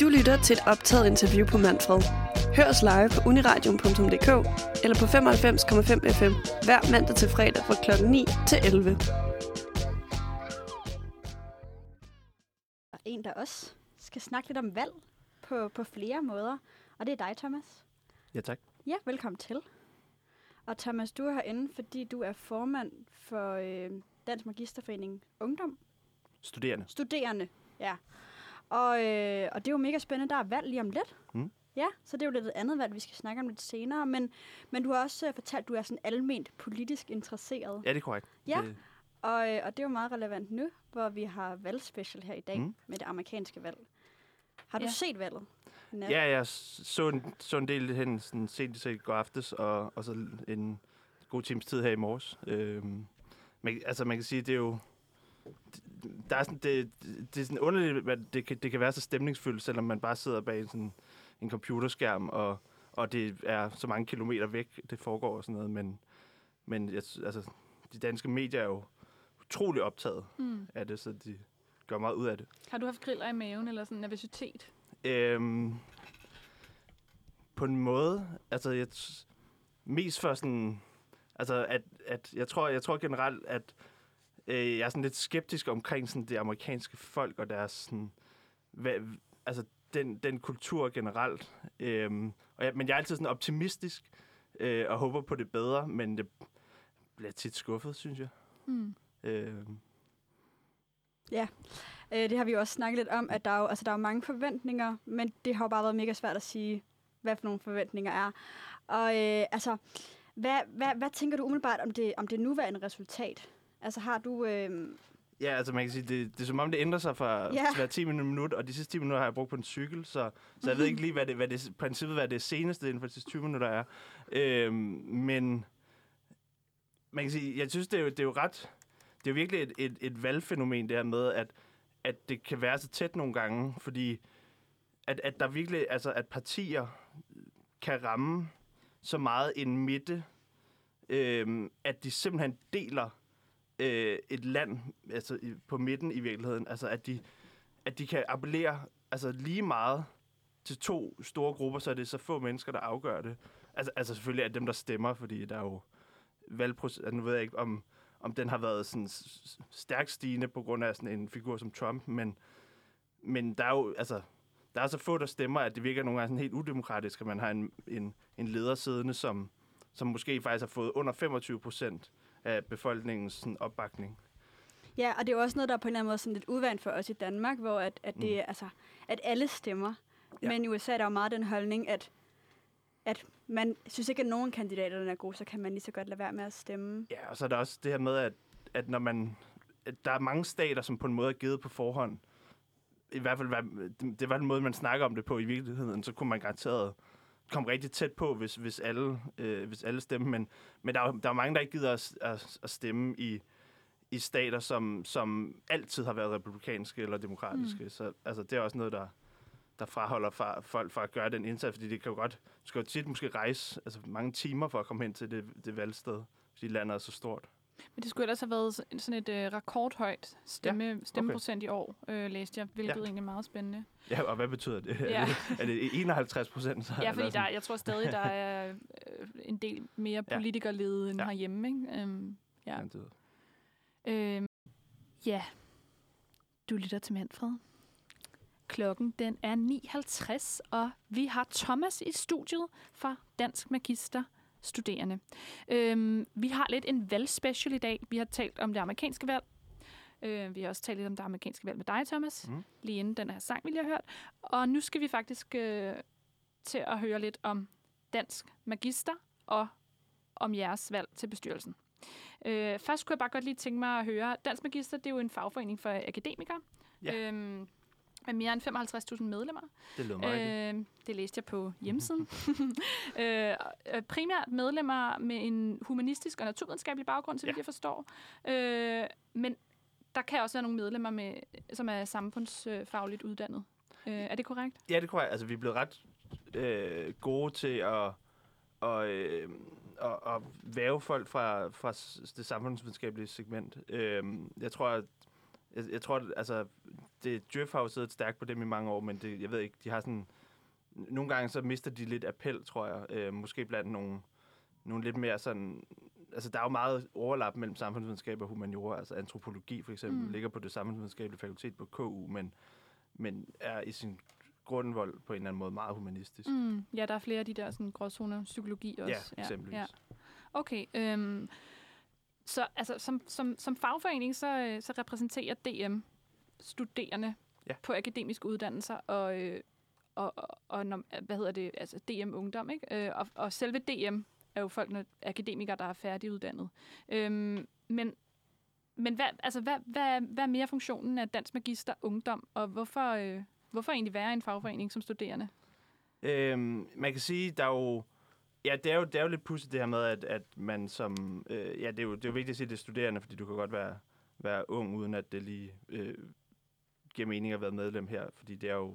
Du lytter til et optaget interview på Manfred. Hør os live på uniradion.dk eller på 95,5 FM hver mandag til fredag fra kl. 9 til 11. Der er en, der også skal snakke lidt om valg på, på flere måder. Og det er dig, Thomas. Ja, tak. Ja, velkommen til. Og Thomas, du er herinde, fordi du er formand for øh, Dansk Magisterforening Ungdom. Studerende. Studerende, ja. Og, øh, og det er jo mega spændende. Der er valg lige om lidt. Mm. Ja, så det er jo lidt et andet valg, vi skal snakke om lidt senere. Men, men du har også øh, fortalt, at du er sådan alment politisk interesseret. Ja, det er korrekt. Ja. Det, Og, øh, og det er jo meget relevant nu, hvor vi har valgspecial her i dag Mm. med det amerikanske valg. Har du Ja. set valget? nat? ja, jeg så en, så en del hen sådan sent i går aftes, og, og så en god times tid her i morges. Øhm, men, altså, man kan sige, det er jo... Der er sådan, det, det er sådan underligt, at det kan, det kan være så stemningsfyldt, selvom man bare sidder bag sådan en computerskærm, og, og det er så mange kilometer væk, det foregår og sådan noget. Men, men altså, de danske medier er jo utrolig optaget Mm. af det, så de gør meget ud af det. Har du haft griller i maven eller sådan nervøsitet? Øhm, på en måde, altså jeg, mest for sådan, altså at, at jeg tror, jeg tror generelt, at øh, jeg er sådan lidt skeptisk omkring sådan det amerikanske folk og deres sådan, hvad, altså den, den kultur generelt. Øhm, og jeg, men jeg er altid sådan optimistisk øh, og håber på det bedre, men det bliver tit skuffet, synes jeg. Mm. Øhm, Øh, det har vi jo også snakket lidt om, at der er jo, altså, der er jo mange forventninger, men det har jo bare været mega svært at sige, hvad for nogle forventninger er. Og øh, altså, hvad, hvad, hvad tænker du umiddelbart om det, om det nuværende resultat? Altså har du... Øh, Ja, altså man kan sige, det, det er som om, det ændrer sig fra yeah. hver 10 minutter, og de sidste 10 minutter har jeg brugt på en cykel, så, så jeg ved ikke lige, hvad det, hvad det, princippet, hvad det seneste inden for de sidste 20 minutter er. Øhm, men man kan sige, jeg synes, det er jo, det er jo ret, det er jo virkelig et, et, et valgfænomen, det her med, at, at det kan være så tæt nogle gange, fordi at, at der virkelig, altså at partier kan ramme så meget en midte, øhm, at de simpelthen deler øh, et land altså i, på midten i virkeligheden. Altså at de, at de kan appellere altså lige meget til to store grupper, så er det så få mennesker, der afgør det. Altså, altså selvfølgelig er det dem, der stemmer, fordi der er jo valgproces... Altså, nu ved jeg ikke, om, om den har været sådan stærkt stigende på grund af sådan en figur som Trump, men, men der er jo, altså, der er så få, der stemmer, at det virker nogle gange sådan helt udemokratisk, at man har en, en, en leder siddende, som, som måske faktisk har fået under 25 procent af befolkningens sådan, opbakning. ja, og det er jo også noget, der er på en eller anden måde sådan lidt udvandt for os i Danmark, hvor at, at, det, Mm. altså, at alle stemmer. Ja. Men i USA er der jo meget den holdning, at, at man synes ikke, at nogen kandidater er gode, så kan man lige så godt lade være med at stemme. Ja, og så er der også det her med, at, at når man... At der er mange stater, som på en måde er givet på forhånd. I hvert fald, det var den måde, man snakker om det på i virkeligheden. Så kunne man garanteret komme rigtig tæt på, hvis, hvis, alle, øh, hvis alle stemmer. Men, men der, er, der er mange, der ikke gider at, at, at stemme i, i stater, som, som altid har været republikanske eller demokratiske. Mm. Så altså, det er også noget, der, der fraholder fra, folk fra at gøre den indsats, fordi det kan jo godt, du skal jo tit måske rejse altså, mange timer for at komme hen til det, det valgsted, fordi landet er så stort. Men det skulle ellers have været sådan- et øh, rekordhøjt stemme, stemmeprocent i år, øh, læste jeg, hvilket Ja. ja. egentlig er meget spændende. Ja, og hvad betyder det? Ja. Er, det er det 51 procent? Så, Ja, fordi der, jeg tror stadig, der er øh, en del mere Ja. politikerlede end Ja. ja. herhjemme. Ikke? Øhm, ja. Ja, det, Øhm, ja, du lytter til Manfred. Klokken den er 9.50, og vi har Thomas i studiet fra Dansk Magister Studerende. Øhm, vi har lidt en valgspecial i dag. Vi har talt om det amerikanske valg. Øh, vi har også talt lidt om det amerikanske valg med dig, Thomas, Mm. lige inden den her sang, vi lige har hørt. Og nu skal vi faktisk øh, til at høre lidt om Dansk Magister og om jeres valg til bestyrelsen. Øh, først kunne jeg bare godt lige tænke mig at høre, Dansk Magister, det er jo en fagforening for akademikere. Ja. Øhm, med mere end 55.000 medlemmer. det lyder meget. Øh, det læste jeg på hjemmesiden. øh, øh, primært medlemmer med en humanistisk og naturvidenskabelig baggrund, så vidt Ja. jeg forstår. Øh, men der kan også være nogle medlemmer, med, som er samfundsfagligt uddannet. Øh, er det korrekt? Ja, det er korrekt. Altså, vi er blevet ret øh, gode til at, og, øh, og, og væve folk fra, fra det samfundsvidenskabelige segment. Øh, jeg tror, at jeg, jeg tror, at, altså, det, Djøf har jo siddet stærkt på dem i mange år, men det, jeg ved ikke, de har sådan... Nogle gange så mister de lidt appel, tror jeg. Øh, måske blandt nogle, nogle lidt mere sådan... Altså, der er jo meget overlap mellem samfundsvidenskab og humaniora. Altså, antropologi for eksempel Mm. ligger på det samfundsvidenskabelige fakultet på KU, men, men er i sin grundvold på en eller anden måde meget humanistisk. Mm, ja, der er flere af de der sådan, gråzoner, psykologi også. Ja, eksempelvis. Ja. Okay, øhm, så altså, som, som, som fagforening, så, øh, så repræsenterer DM studerende Ja. på akademiske uddannelser, og, øh, og, og, og hvad hedder det, altså DM Ungdom, ikke? Øh, og, og selve DM er jo folk, når, akademikere, der er færdiguddannet. Øhm, men men hvad, altså, hvad, hvad, hvad er mere funktionen af Dansk Magister Ungdom, og hvorfor, øh, hvorfor egentlig være en fagforening som studerende? Øhm, man kan sige, der er jo... Ja, det er jo, det er jo lidt pudsigt det her med, at, at man som... Øh, ja, det er, jo, det er jo vigtigt at sige, at det er studerende, fordi du kan godt være, være ung, uden at det lige øh, giver mening at være medlem her. Fordi det er jo...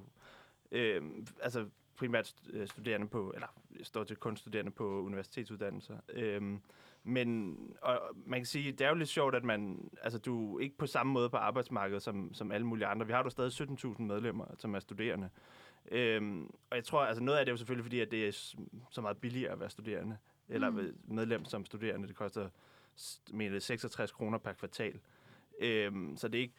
Øh, altså primært øh, studerende på... Eller står til kun studerende på universitetsuddannelser. Øhm, men og man kan sige, det er jo lidt sjovt, at man... Altså, du er ikke på samme måde på arbejdsmarkedet som, som alle mulige andre. Vi har jo stadig 17.000 medlemmer, som er studerende. Øhm, og jeg tror, altså noget af det er jo selvfølgelig, fordi at det er så meget billigere at være studerende, eller Mm. medlem som studerende. Det koster mener det, 66 kroner per kvartal. Øhm, så det er ikke...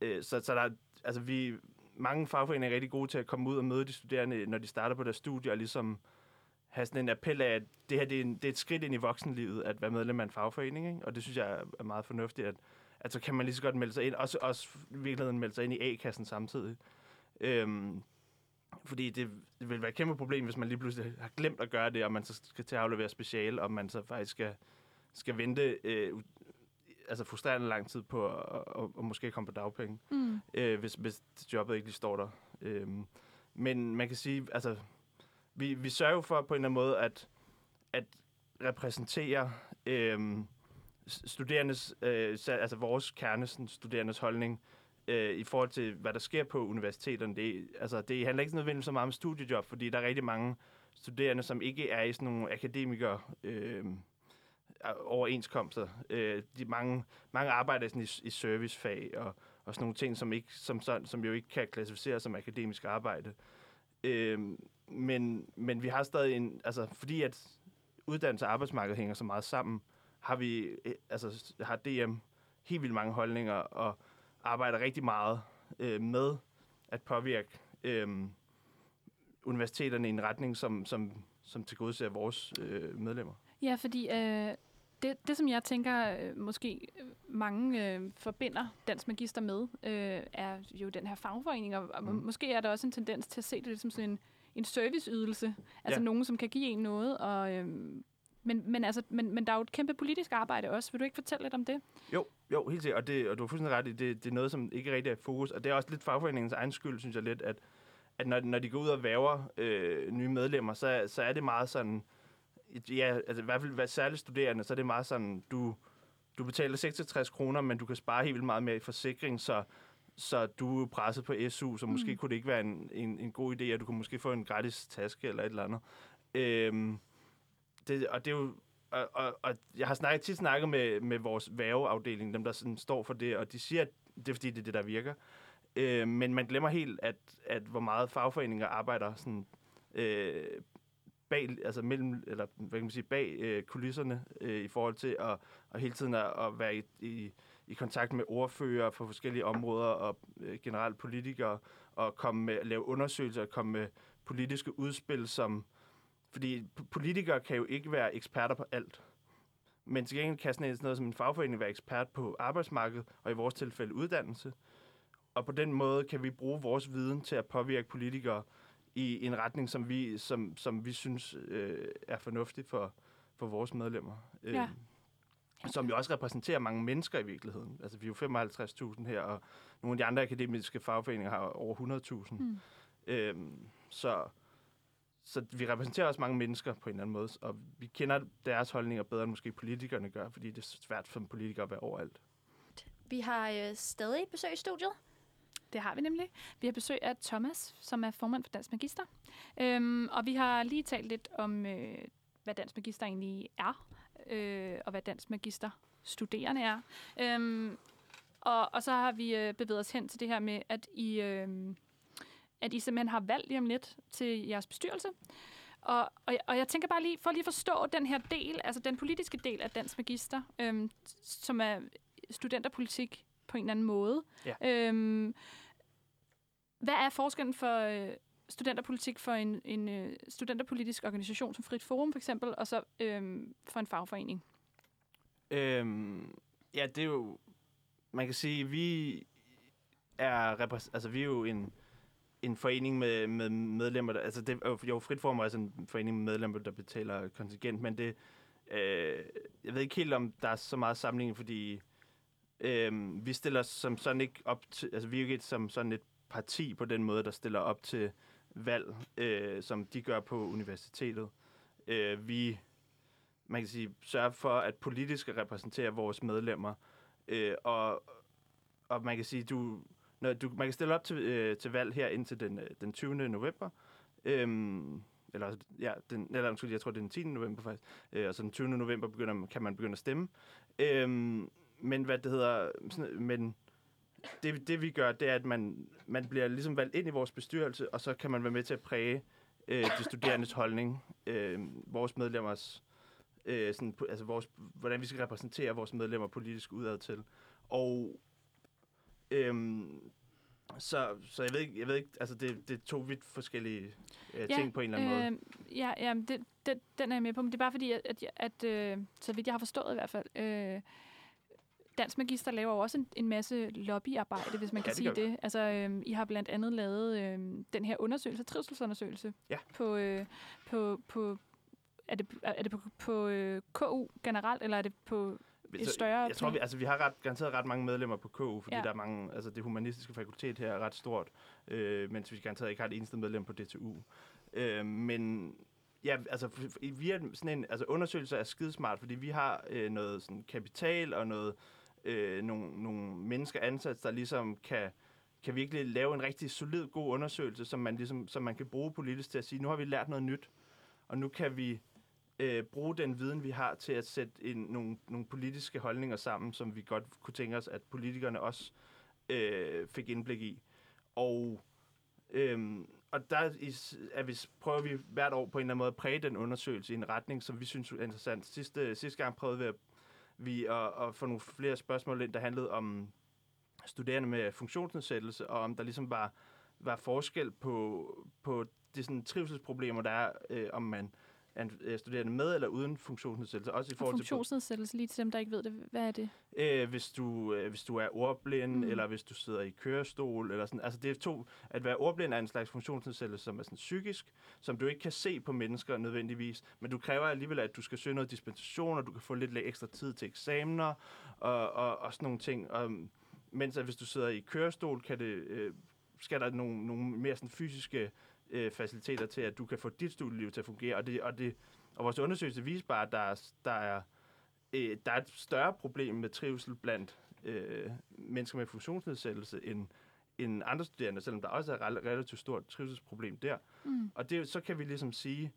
Øh, så, så der er, altså vi, mange fagforeninger er rigtig gode til at komme ud og møde de studerende, når de starter på deres studie, og ligesom have sådan en appel af, at det her det er, en, det er et skridt ind i voksenlivet, at være medlem af en fagforening, ikke? og det synes jeg er- er meget fornuftigt, at, at så kan man lige så godt melde sig ind, også, også i virkeligheden melde sig ind i A-kassen samtidig. Øhm, fordi det, det vil være et kæmpe problem, hvis man lige pludselig har glemt at gøre det, og man så skal til at aflevere speciale, og man så faktisk skal, skal vente øh, altså frustrerende lang tid på at, at, at måske komme på dagpenge, Mm. øh, hvis, hvis jobbet ikke lige står der. Øhm, men man kan sige, altså, vi, vi sørger for på en eller anden måde at, at repræsentere s- studerendes, øh, altså vores kerne, sådan, studerendes holdning, øh, Øh, i forhold til, hvad der sker på universiteterne. Det, altså, det handler ikke nødvendigvis så meget om studiejob, fordi der er rigtig mange studerende, som ikke er i sådan nogle akademikere øh, overenskomster. Øh, de mange, mange arbejder sådan i, i servicefag og, og sådan nogle ting, som, ikke, som, sådan, som jo ikke kan klassificeres som akademisk arbejde. Øh, men, men vi har stadig en... Altså, fordi at uddannelse og arbejdsmarked hænger så meget sammen, har vi øh, altså har DM helt vildt mange holdninger og arbejder rigtig meget øh, med at påvirke øh, universiteterne i en retning, som, som, som tilgodeser vores øh, medlemmer. Ja, fordi øh, det, det, som jeg tænker, øh, måske øh, mange øh, forbinder Dansk Magister med, øh, er jo den her fagforening, og, og Mm. måske er der også en tendens til at se det som sådan en, en serviceydelse. Altså Ja. nogen, som kan give en noget, og... Øh, men, men, altså, men, men der er jo et kæmpe politisk arbejde også. Vil du ikke fortælle lidt om det? Jo, jo, helt sikkert. Og, det, og du har fuldstændig ret i, det, det er noget, som ikke rigtig er fokus. Og det er også lidt fagforeningens egen skyld, synes jeg lidt, at, at når, når de går ud og væver øh, nye medlemmer, så, så er det meget sådan, ja, altså i hvert fald hvad særligt studerende, så er det meget sådan, du, du betaler 66 kroner, men du kan spare helt vildt meget mere i forsikring, så, så du er presset på SU, så måske Mm. kunne det ikke være en, en, en god idé, at du kunne måske få en gratis taske eller et eller andet. Øhm, det, og det er jo og, og, og jeg har snakket, tit snakket med, med vores værveafdeling, dem der sådan står for det, og de siger, at det er fordi, det er det, der virker. Øh, men man glemmer helt, at, at hvor meget fagforeninger arbejder sådan, øh, bag, altså mellem, eller hvad kan man sige, bag øh, kulisserne øh, i forhold til at, at hele tiden at, at være i, i, i kontakt med ordfører på forskellige områder og øh, generelt politikere, og komme med, lave undersøgelser og komme med politiske udspil, som fordi politikere kan jo ikke være eksperter på alt. Men til gengæld kan sådan noget som en fagforening være ekspert på arbejdsmarkedet, og i vores tilfælde uddannelse. Og på den måde kan vi bruge vores viden til at påvirke politikere i en retning, som vi, som, som vi synes øh, er fornuftig for, for vores medlemmer. Ja. Øh, som jo også repræsenterer mange mennesker i virkeligheden. Altså, vi er jo 55.000 her, og nogle af de andre akademiske fagforeninger har over 100.000. Mm. Øhm, så, så vi repræsenterer også mange mennesker på en eller anden måde, og vi kender deres holdninger bedre end måske politikerne gør, fordi det er svært for en politiker at være overalt. Vi har øh, stadig besøg i studiet. Det har vi nemlig. Vi har besøg af Thomas, som er formand for Dansk Magister. Øhm, og vi har lige talt lidt om, øh, hvad Dansk Magister egentlig er, øh, og hvad Dansk Magister studerende er. Øhm, Og, og så har vi øh, bevæget os hen til det her med, at I, øh, at I simpelthen har valgt lige om lidt til jeres bestyrelse. Og, og, jeg- og jeg tænker bare lige, for lige at forstå den her del, altså den politiske del af Dansk Magister, øhm, som er studenterpolitik på en eller anden måde. Ja. Øhm, hvad er forskellen for øh, studenterpolitik for en, en øh, studenterpolitisk organisation som Frit Forum for eksempel, og så øhm, for en fagforening? Øhm, ja, det er jo... Man kan sige, vi er, altså, vi er jo en, en forening med, med medlemmer, der, altså det, er jo- Frit Forum er altså en forening med medlemmer, der betaler kontingent, men det, øh, jeg ved ikke helt, om der er så meget sammenligning, fordi øh, vi stiller os som sådan ikke op til, altså vi er jo ikke som sådan et parti på den måde, der stiller op til valg, øh, som de gør på universitetet. Øh, vi, man kan sige, sørger for, at politisk repræsentere vores medlemmer, øh, og, og man kan sige, du, når du, man kan stille op til, øh, til valg her indtil den, øh, den 20. november, øhm, eller, ja, den, eller undskyld, jeg tror, det er den 10. november faktisk, øh, og så den 20. november begynder, kan man begynde at stemme. Øhm, men hvad det hedder, sådan, men det, det vi gør, det er, at man, man bliver ligesom valgt ind i vores bestyrelse, og så kan man være med til at præge øh, de studerendes holdning, øh, vores medlemmers, øh, sådan, altså vores, hvordan vi skal repræsentere vores medlemmer politisk udad til. Og øhm, så, så jeg ved ikke, jeg ved ikke altså det, det er to vidt forskellige øh, ting på en eller anden måde. Øh, ja, ja det, det, den er jeg med på, men det er bare fordi, at, at, at øh, så vidt jeg har forstået i hvert fald, øh, Dansk Magister laver jo også en, en masse lobbyarbejde, hvis man kan det sige det. Altså, øh, I har blandt andet lavet øh, den her undersøgelse, trivselsundersøgelse, Ja. på, øh, på, på er det, er det på, på øh, KU generelt, eller er det på et større jeg tror, vi, altså, vi har ret, garanteret ret mange medlemmer på KU, fordi Ja. der er mange, altså det humanistiske fakultet her er ret stort, øh, mens vi garanteret ikke har et eneste medlem på DTU. Øh, men ja, altså vi er sådan en, altså undersøgelser er skidesmart, fordi vi har øh, noget sådan kapital og noget, øh, nogle, nogle mennesker ansat, der ligesom kan, kan virkelig lave en rigtig solid, god undersøgelse, som man, ligesom, som man kan bruge politisk til at sige, nu har vi lært noget nyt, og nu kan vi øh, bruge den viden, vi har til at sætte en, nogle, nogle politiske holdninger sammen, som vi godt kunne tænke os, at politikerne også øh, fik indblik i. Og, øh, og der is- er vi, prøver vi hvert år på en eller anden måde at præge den undersøgelse i en retning, som vi synes er interessant. Sidste, sidste gang prøvede vi at, vi at, at få nogle flere spørgsmål ind, der handlede om studerende med funktionsnedsættelse, og om der ligesom var, var forskel på, på de sådan, trivselsproblemer, der er, øh, om man er en øh, studerende med eller uden funktionsnedsættelse. Også i Og forhold til funktionsnedsættelse, lige til dem, der ikke ved det. Hvad er det? Øh, hvis, du, øh, hvis du er ordblind, mm. eller hvis du sidder i kørestol, eller sådan. Altså, det er to... At være ordblind er en slags funktionsnedsættelse, som er sådan psykisk, som du ikke kan se på mennesker nødvendigvis, men du kræver alligevel, at du skal søge noget dispensation, og du kan få lidt ekstra tid til eksamener, og, og, og sådan nogle ting. Og, mens at hvis du sidder i kørestol, kan det, øh, skal der nogle, nogle mere sådan fysiske øh, faciliteter til, at du kan få dit studieliv til at fungere. Og, det, og, det, og vores undersøgelse viser bare, at der er, der er øh, der er et større problem med trivsel blandt øh, mennesker med funktionsnedsættelse end, end andre studerende, selvom der også er et rel- relativt stort trivselsproblem der. Mm. Og det, så kan vi ligesom sige,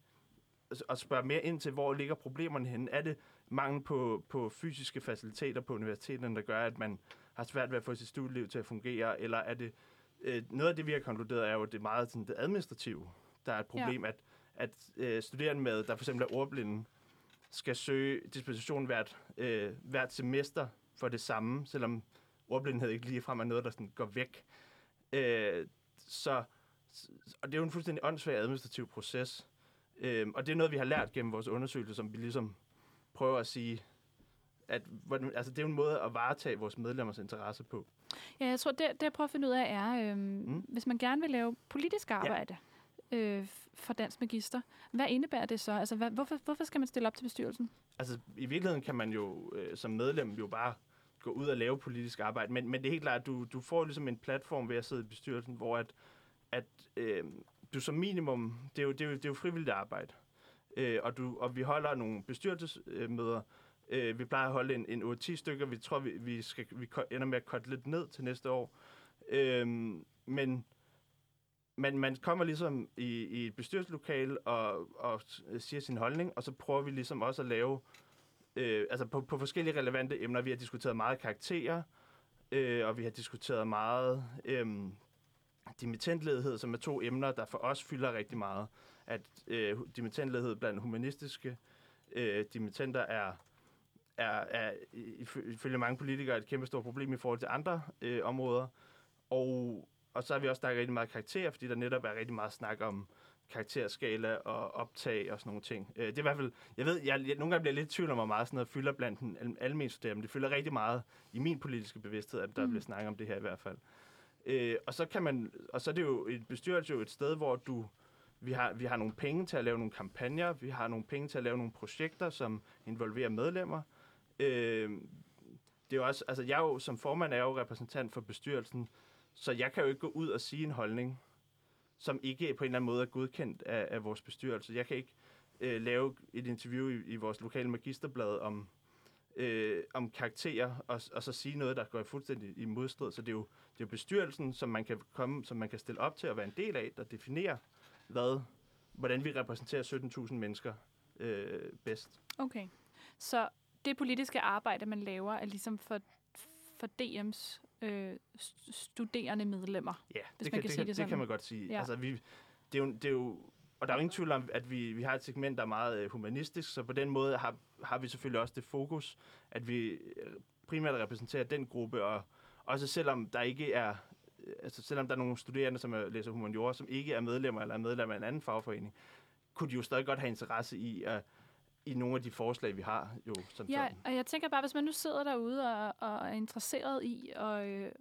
og spørge mere ind til, hvor ligger problemerne henne. Er det mangel på, på fysiske faciliteter på universiteterne, der gør, at man har svært ved at få sit studieliv til at fungere, eller er det, øh, noget af det, vi har konkluderet, er jo det meget sådan, det administrative, der er et problem, ja. at, at øh, studerende med, der for eksempel er ordblinde, skal søge dispensation hvert, øh, hvert semester for det samme, selvom ordblindhed ikke ligefrem er noget, der sådan går væk. Øh, så, og det er jo en fuldstændig åndssvag administrativ proces. Øh, og det er noget, vi har lært gennem vores undersøgelse, som vi ligesom prøver at sige, at altså, det er jo en måde at varetage vores medlemmers interesse på. Ja, jeg tror, det, det jeg prøver at finde ud af er, øhm, mm. hvis man gerne vil lave politisk arbejde ja. øh, for Dansk Magister, hvad indebærer det så? Altså, hvad, hvorfor, hvorfor skal man stille op til bestyrelsen? Altså, i virkeligheden kan man jo øh, som medlem jo bare gå ud og lave politisk arbejde, men, men det er helt klart, at du, du får ligesom en platform ved at sidde i bestyrelsen, hvor at, at øh, du som minimum, det er jo, det er jo, det er jo frivilligt arbejde, øh, og, du, og vi holder nogle bestyrelsesmøder, øh, Øh, vi plejer at holde en, en 8-10 stykker, vi tror, vi, vi, skal, vi ender med at korte lidt ned til næste år, øh, men man, man kommer ligesom i, i et bestyrelseslokale og, og siger sin holdning, og så prøver vi ligesom også at lave, øh, altså på, på forskellige relevante emner. Vi har diskuteret meget karakterer, øh, og vi har diskuteret meget øh, dimittentledighed, som er to emner, der for os fylder rigtig meget. At øh, dimittentledighed blandt humanistiske øh, dimittenter er, er, er ifø- ifølge mange politikere et kæmpe stort problem i forhold til andre øh, områder. Og, og så har vi også snakket rigtig meget karakter, fordi der netop er rigtig meget snak om karakterskala og optag og sådan nogle ting. Øh, det er i hvert fald, jeg ved, jeg, jeg nogle gange bliver lidt i tvivl om, hvor meget sådan noget fylder blandt den al- almen studerende, det fylder rigtig meget i min politiske bevidsthed, at der mm. bliver snakket om det her i hvert fald. Øh, og så kan man, og så er det jo et bestyrelse jo et sted, hvor du, vi har, vi har nogle penge til at lave nogle kampagner, vi har nogle penge til at lave nogle projekter, som involverer medlemmer. Øh, øh, det er jo også, altså jeg er jo, som formand er jeg jo repræsentant for bestyrelsen, så jeg kan jo ikke gå ud og sige en holdning, som ikke på en eller anden måde er godkendt af, af vores bestyrelse. Jeg kan ikke øh, lave et interview i, i vores lokale magisterblad om, øh, om karakterer, og, og så sige noget, der går fuldstændig i modstrid. Så det er jo, det er jo bestyrelsen, som man kan komme, som man kan stille op til at være en del af, der definerer, hvad, hvordan vi repræsenterer 17.000 mennesker øh, bedst. Okay. Så det politiske arbejde, man laver, er ligesom for, for DM's øh, st- studerende medlemmer. Ja, Hvis det, man kan, kan det, sige det det, sådan. kan man godt sige. Ja. Altså, vi, det, er jo, det er jo, og der er jo ingen tvivl om, at vi, vi har et segment, der er meget øh, humanistisk, så på den måde har, har vi selvfølgelig også det fokus, at vi øh, primært repræsenterer den gruppe, og også selvom der ikke er, altså selvom der er nogle studerende, som er, læser humaniora, som ikke er medlemmer eller er medlemmer af en anden fagforening, kunne de jo stadig godt have interesse i at i nogle af de forslag, vi har jo som Ja, sådan. og jeg tænker bare, hvis man nu sidder derude og, og er interesseret i at, øh,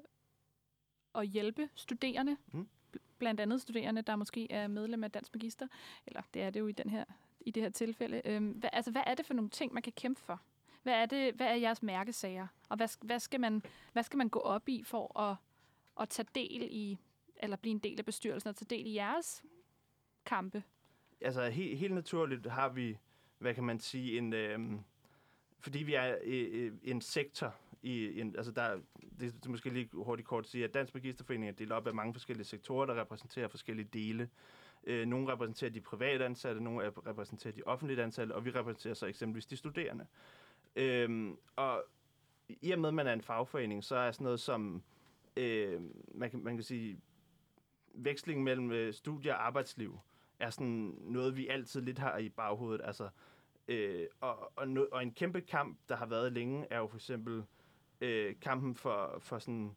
at hjælpe studerende, Mm. bl- blandt andet studerende, der måske er medlem af Dansk Magister, eller det er det jo i, den her, i det her tilfælde. Øhm, hvad, altså, hvad er det for nogle ting, man kan kæmpe for? Hvad er, det, hvad er jeres mærkesager? Og hvad, hvad, skal man, hvad skal man gå op i for at, at tage del i, eller blive en del af bestyrelsen og tage del i jeres kampe? altså he, helt naturligt har vi, hvad kan man sige, en, øh, fordi vi er øh, øh, en sektor i en, altså der, det er måske lige hurtigt kort at sige, at Dansk Magisterforening er delt op af mange forskellige sektorer, der repræsenterer forskellige dele. Øh, nogle repræsenterer de private ansatte, nogle repræsenterer de offentligt ansatte, og vi repræsenterer så eksempelvis de studerende. Øh, og i og med, at man er en fagforening, så er sådan noget som, øh, man, kan, man kan sige, veksling mellem øh, studie og arbejdsliv, er sådan noget, vi altid lidt har i baghovedet. Altså, øh, og, og, no, og en kæmpe kamp, der har været længe, er jo for eksempel øh, kampen for, for sådan,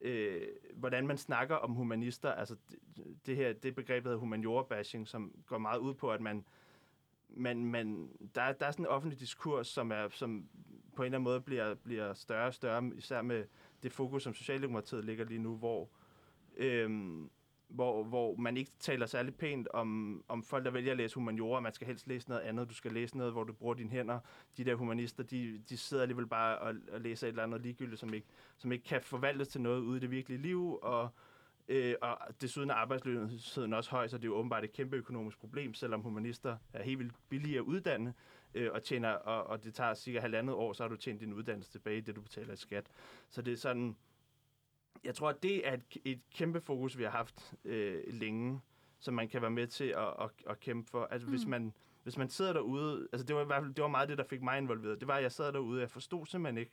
øh, hvordan man snakker om humanister. Altså det, det her, det begreb, der hedder humaniora-bashing, som går meget ud på, at man, man, man der, der er sådan en offentlig diskurs, som, er, som på en eller anden måde bliver, bliver større og større, især med det fokus, som Socialdemokratiet ligger lige nu, hvor øhm, hvor, hvor man ikke taler særlig pænt om, om folk, der vælger at læse humaniora. Man skal helst læse noget andet. Du skal læse noget, hvor du bruger dine hænder. De der humanister, de, de sidder alligevel bare og, og læser et eller andet ligegyldigt, som ikke, som ikke kan forvaltes til noget ude i det virkelige liv. Og, øh, og desuden er arbejdsløsheden også høj, så det er jo åbenbart et kæmpe økonomisk problem, selvom humanister er helt vildt billige at uddanne, øh, og, tjener, og, og det tager cirka halvandet år, så har du tjent din uddannelse tilbage, det du betaler i skat. Så det er sådan, jeg tror, at det er et, et kæmpe fokus, vi har haft øh, længe, som man kan være med til at, at, at kæmpe for. Altså, mm. hvis, man, hvis man sidder derude... Altså, det var i hvert fald det var meget det, der fik mig involveret. Det var, at jeg sad derude, og jeg forstod simpelthen ikke...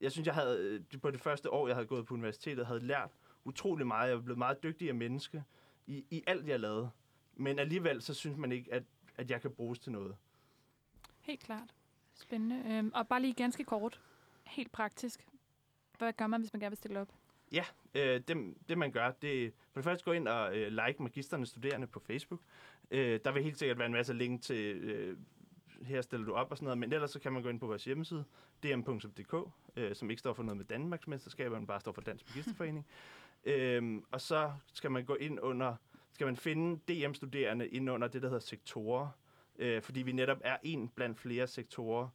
Jeg synes, jeg havde... øh, På det første år, jeg havde gået på universitetet, havde lært utrolig meget. Jeg var blevet meget dygtigere menneske i, i alt, jeg lavede. Men alligevel, så synes man ikke, at, at jeg kan bruges til noget. Helt klart. Spændende. Øhm, og bare lige ganske kort, helt praktisk. Hvad gør man, hvis man gerne vil stille op? Ja, øh, det, det man gør, det er for det første gå ind og øh, like Magisternes Studerende på Facebook. Øh, der vil helt sikkert være en masse link til, øh, her stiller du op og sådan noget, men ellers så kan man gå ind på vores hjemmeside, dm.dk, øh, som ikke står for noget med Danmarks mesterskaber, men bare står for Dansk Magisterforening. øh, og så skal man gå ind under, skal man finde DM-studerende ind under det, der hedder sektorer, øh, fordi vi netop er en blandt flere sektorer.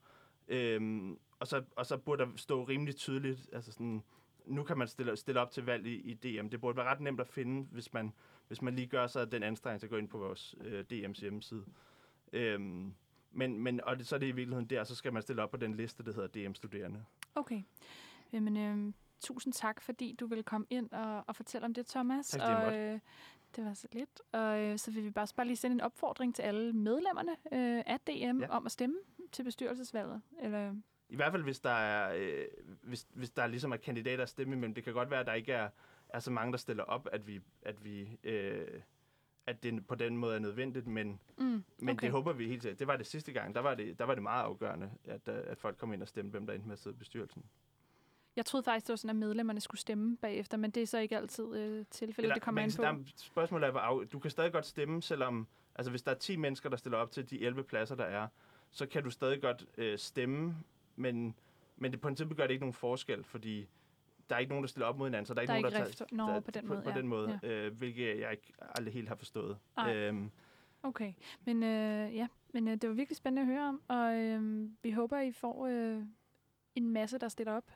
Øh, og, så, og så burde der stå rimelig tydeligt, altså sådan, nu kan man stille, stille op til valg i, i DM. Det burde være ret nemt at finde, hvis man, hvis man lige gør sig den anstrengelse at gå ind på vores øh, DM's hjemmeside. Øhm, men, men, og det, så er det i virkeligheden der, så skal man stille op på den liste, der hedder DM-studerende. Okay. Jamen, øhm, tusind tak, fordi du vil komme ind og, og fortælle om det, Thomas. Tak, og, øh, det var så lidt. Og øh, så vil vi bare, bare lige sende en opfordring til alle medlemmerne øh, af DM ja. om at stemme til bestyrelsesvalget. Eller i hvert fald hvis der er, øh, hvis, hvis der ligesom er kandidater at stemme imellem. Det kan godt være, at der ikke er, er så mange, der stiller op, at vi, at vi øh, at det på den måde er nødvendigt, men, Mm, men okay. okay. det håber vi helt sikkert. Det var det sidste gang. Der var det, der var det meget afgørende, at, øh, at folk kom ind og stemte, hvem der endte med at sidde i bestyrelsen. Jeg troede faktisk, det var sådan, at medlemmerne skulle stemme bagefter, men det er så ikke altid øh, tilfældet. Eller, Det kommer kan på. der er- Spørgsmålet er, af, du kan stadig godt stemme, selvom... Altså, hvis der er 10 mennesker, der stiller op til de 11 pladser, der er, så kan du stadig godt øh, stemme, men, men det på princippet gør det ikke nogen forskel, fordi der er ikke nogen, der stiller op mod hinanden, så der er ikke Der er nogen, ikke der. Nå, der, på den på, måde. på ja. den måde Ja. øh, hvilket jeg ikke aldrig helt har forstået. Ej. Øhm, Okay, men øh, ja, men øh, det var virkelig spændende at høre om, og øh, vi håber, I får øh, en masse, der stiller op.